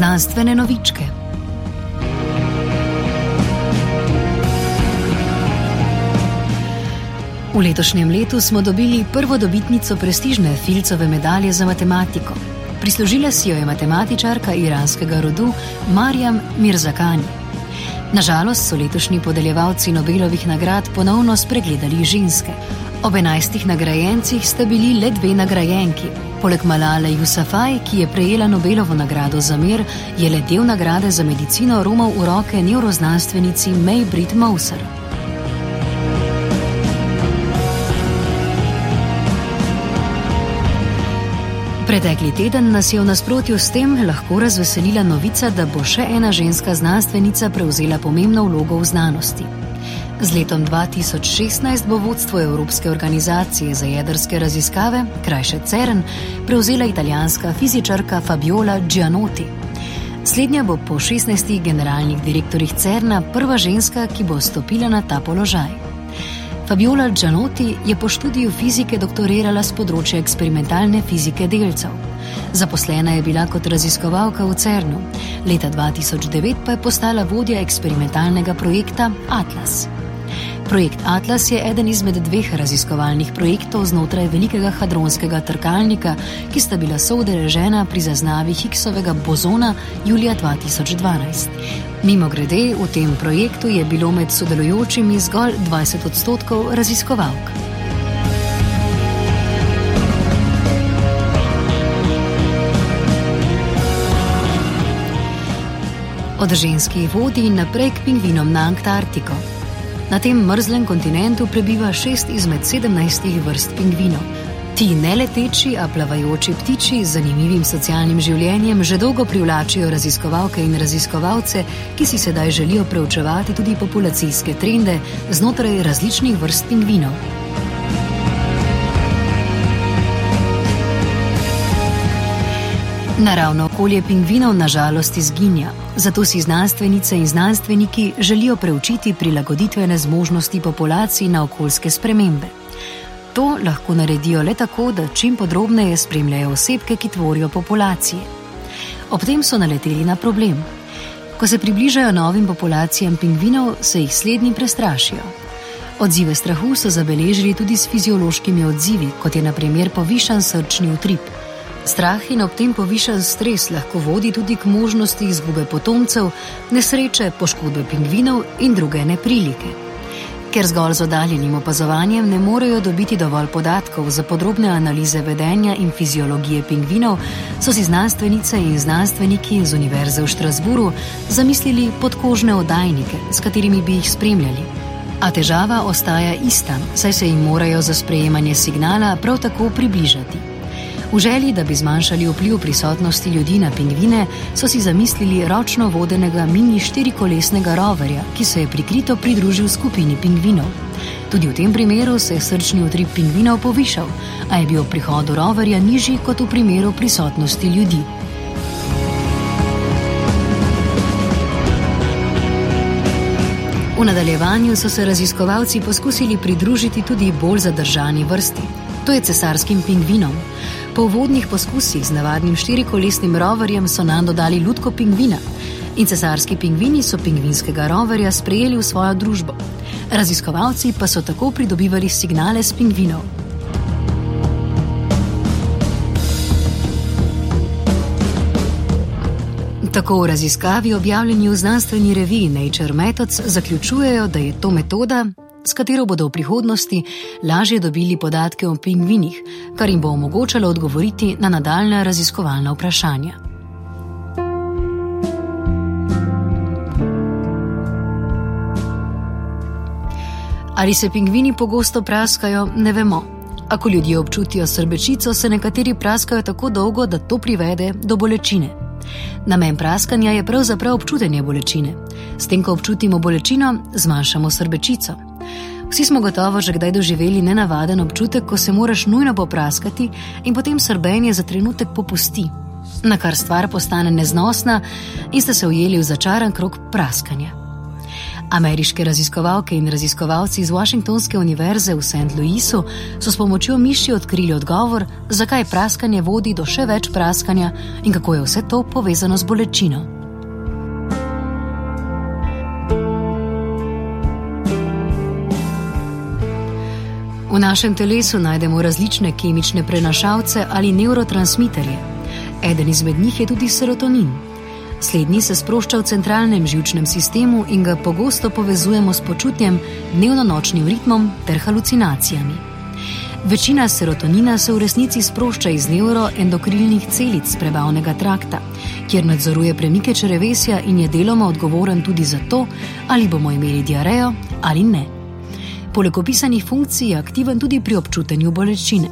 Znanstvene novičke. V letošnjem letu smo dobili prvo dobitnico prestižne Filcove medalje za matematiko. Prislužila si jo je matematičarka iranskega rodu Marjam Mirzakani. Nažalost so letošnji podeljevalci Nobelovih nagrad ponovno spregledali ženske. Ob enajstih nagrajencih sta bili le dve nagrajenki. Poleg Malale Jusafaj, ki je prejela Nobelovo nagrado za mir, je le del nagrade za medicino romal v roke neuroznanstvenici May Britt Mouser. Pretekli teden nas je v nasprotju s tem lahko razveselila novica, da bo še ena ženska znanstvenica prevzela pomembno vlogo v znanosti. Z letom 2016 bo vodstvo Evropske organizacije za jedrske raziskave, krajše CERN, prevzela italijanska fizičarka Fabiola Gianotti. Slednja bo po 16 generalnih direktorjih CERN-a prva ženska, ki bo stopila na ta položaj. Fabiola Gianotti je po študiju fizike doktorirala z področja eksperimentalne fizike delcev. Zaposlena je bila kot raziskovalka v CERN-u, leta 2009 pa je postala vodja eksperimentalnega projekta Atlas. Projekt Atlas je eden izmed dveh raziskovalnih projektov znotraj velikega hadronskega trkalnika, ki sta bila soudeležena pri zaznavi Higgsovega bozona julija 2012. Mimo grede, v tem projektu je bilo med sodelujočimi zgolj 20 odstotkov raziskovalk. Od ženskih vodi naprej k pingvinom na Antarktiko. Na tem mrzlem kontinentu prebiva šest izmed sedemnajstih vrst pingvinov. Ti ne leteči, a plavajoči ptiči z zanimivim socialnim življenjem že dolgo privlačijo raziskovalke in raziskovalce, ki si sedaj želijo preučevati tudi populacijske trende znotraj različnih vrst pingvinov. Naravno okolje pingvinov nažalost izginja, zato si znanstvenice in znanstveniki želijo preučiti prilagoditvene zmožnosti populacij na okoljske spremembe. To lahko naredijo le tako, da čim podrobneje spremljajo osebke, ki tvorijo populacije. Ob tem so naleteli na problem. Ko se približajo novim populacijam pingvinov, se jih slednji prestrašijo. Odzive strahu so zabeležili tudi s fiziološkimi odzivi, kot je naprimer povišan srčni utrip. Strah in ob tem povišen stres lahko vodi tudi k možnosti izgube potomcev, nesreče, poškodbe pingvinov in druge neprilike. Ker zgolj z oddaljenim opazovanjem ne morejo dobiti dovolj podatkov za podrobne analize vedenja in fiziologije pingvinov, so si znanstvenice in znanstveniki z Univerze v Štrasburu zamislili podkožne oddajnike, s katerimi bi jih spremljali. A težava ostaja ista, saj se jim morajo za sprejemanje signala prav tako približati. V želji, da bi zmanjšali vpliv prisotnosti ljudi na pingvine, so si zamislili ročno vodenega mini štirikolesnega roverja, ki se je prikrito pridružil skupini pingvinov. Tudi v tem primeru se je srčni utrip pingvinov povišal, a je bil prihod roverja nižji kot v primeru prisotnosti ljudi. V nadaljevanju so se raziskovalci poskusili pridružiti tudi bolj zadržani vrsti, to je cesarskim pingvinom. Po vodnih poskusih z navadnim štirikolesnim roverjem so nam dodali ljudko pingvina in cesarski pingvini so pingvinskega roverja sprejeli v svojo družbo. Raziskovalci pa so tako pridobivali signale s pingvinov. Tako v raziskavi objavljeni v znanstveni reviji Nature Methods zaključujejo, da je to metoda, s katero bodo v prihodnosti lažje dobili podatke o pingvinih, kar jim bo omogočalo odgovoriti na nadaljne raziskovalna vprašanja. Ali se pingvini pogosto praskajo, ne vemo. Ako ljudje občutijo srbečico, se nekateri praskajo tako dolgo, da to privede do bolečine. Namen praskanja je pravzaprav občutenje bolečine. S tem, ko občutimo bolečino, zmanjšamo srbečico. Vsi smo gotovo že kdaj doživeli nenavaden občutek, ko se moraš nujno popraskati in potem srbenje za trenutek popusti, na kar stvar postane neznosna in ste se ujeli v začaran krok praskanja. Ameriške raziskovalke in raziskovalci iz Washingtonske univerze v St. Louisu so s pomočjo miši odkrili odgovor, zakaj praskanje vodi do še več praskanja in kako je vse to povezano z bolečino. V našem telesu najdemo različne kemične prenašalce ali neurotransmiterje. Eden izmed njih je tudi serotonin. Slednji se sprošča v centralnem žilčnem sistemu in ga pogosto povezujemo s počutjem, dnevno-nočnim ritmom ter halucinacijami. Večina serotonina se v resnici sprošča iz neuroendokrilnih celic prebavnega trakta, kjer nadzoruje premike črevesja in je deloma odgovoren tudi za to, ali bomo imeli diarejo ali ne. Poleg opisanih funkcij je aktiven tudi pri občutenju bolečine.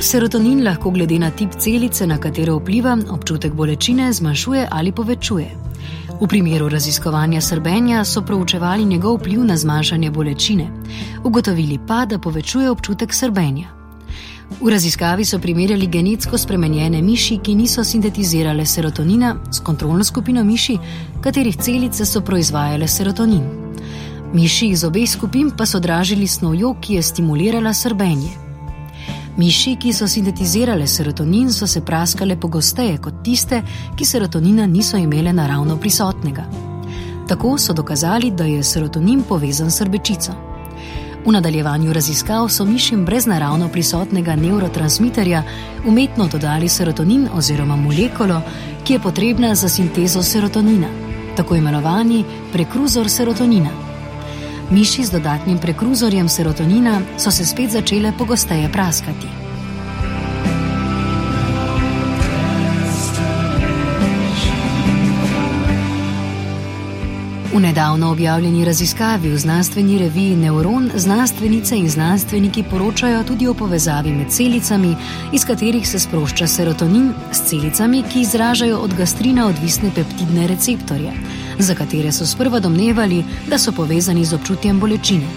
Serotonin lahko glede na tip celice, na katero vpliva, občutek bolečine zmanjšuje ali povečuje. V primeru raziskovanja srbenja so proučevali njegov vpliv na zmanjšanje bolečine, ugotovili pa, da povečuje občutek srbenja. V raziskavi so primerjali genetsko spremenjene miši, ki niso sintetizirale serotonina, s kontrolno skupino miši, katerih celice so proizvajale serotonin. Miši iz obeh skupin pa so dražili snovjo, ki je stimulirala srbenje. Miši, ki so sintetizirale serotonin, so se praskale pogosteje kot tiste, ki serotonina niso imele naravno prisotnega. Tako so dokazali, da je serotonin povezan s srbečico. V nadaljevanju raziskav so mišim brez naravno prisotnega neurotransmiterja umetno dodali serotonin oziroma molekulo, ki je potrebna za sintezo serotonina, tako imenovani prekruzor serotonina. Miši z dodatnim prekruzorjem serotonina so se spet začele pogosteje praskati. V nedavno objavljeni raziskavi v znanstveni reviji Neuron znanstvenice in znanstveniki poročajo tudi o povezavi med celicami, iz katerih se sprošča serotonin, s celicami, ki izražajo od gastrina odvisne peptidne receptorje za katere so sprva domnevali, da so povezani z občutjem bolečine.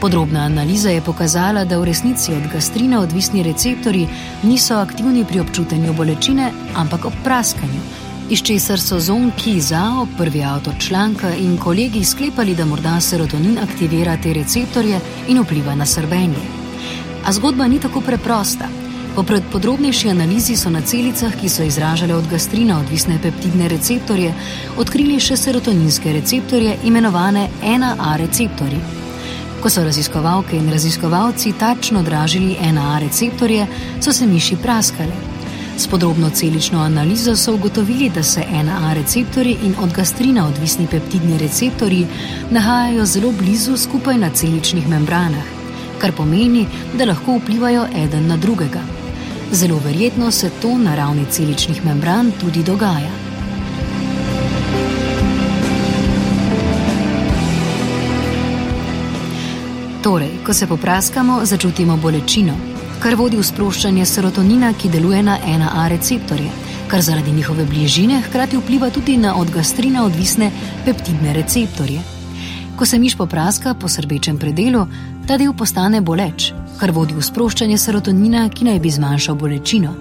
Podrobna analiza je pokazala, da v resnici od gastrina odvisni receptori niso aktivni pri občutenju bolečine, ampak ob praskanju, iz česar so zonki za prvi avtor članka in kolegi sklepali, da morda serotonin aktivira te receptorje in vpliva na srbenje. A zgodba ni tako preprosta. Po podrobnejši analizi so na celicah, ki so izražale od gastrina odvisne peptidne receptorje, odkrili še serotoninske receptorje, imenovane NAA receptorji. Ko so raziskovalke in raziskovalci tačno odražili NAA receptorje, so se miši praskale. S podrobno celično analizo so ugotovili, da se NAA receptorji in od gastrina odvisni peptidni receptorji nahajajo zelo blizu skupaj na celičnih membranah, kar pomeni, da lahko vplivajo eden na drugega. Zelo verjetno se to na ravni celičnih membran tudi dogaja. Torej, ko se popraskamo, začutimo bolečino, kar vodi v sproščanje serotonina, ki deluje na NAA receptorje, kar zaradi njihove bližine hkrati vpliva tudi na od gastrina odvisne peptidne receptorje. Ko se miš popraska po srbečem predelu, ta del postane boleč, kar vodi v sproščanje serotonina, ki naj bi zmanjšal bolečino.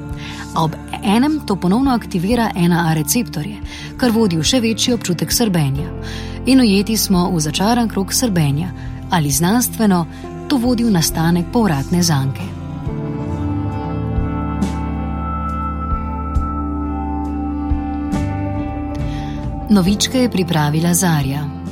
A ob enem to ponovno aktivira NAA receptorje, kar vodi v še večji občutek srbenja. In ujeti smo v začaran krok srbenja, ali znanstveno to vodi v nastanek povratne zanke. Novičke je pripravila Zarja.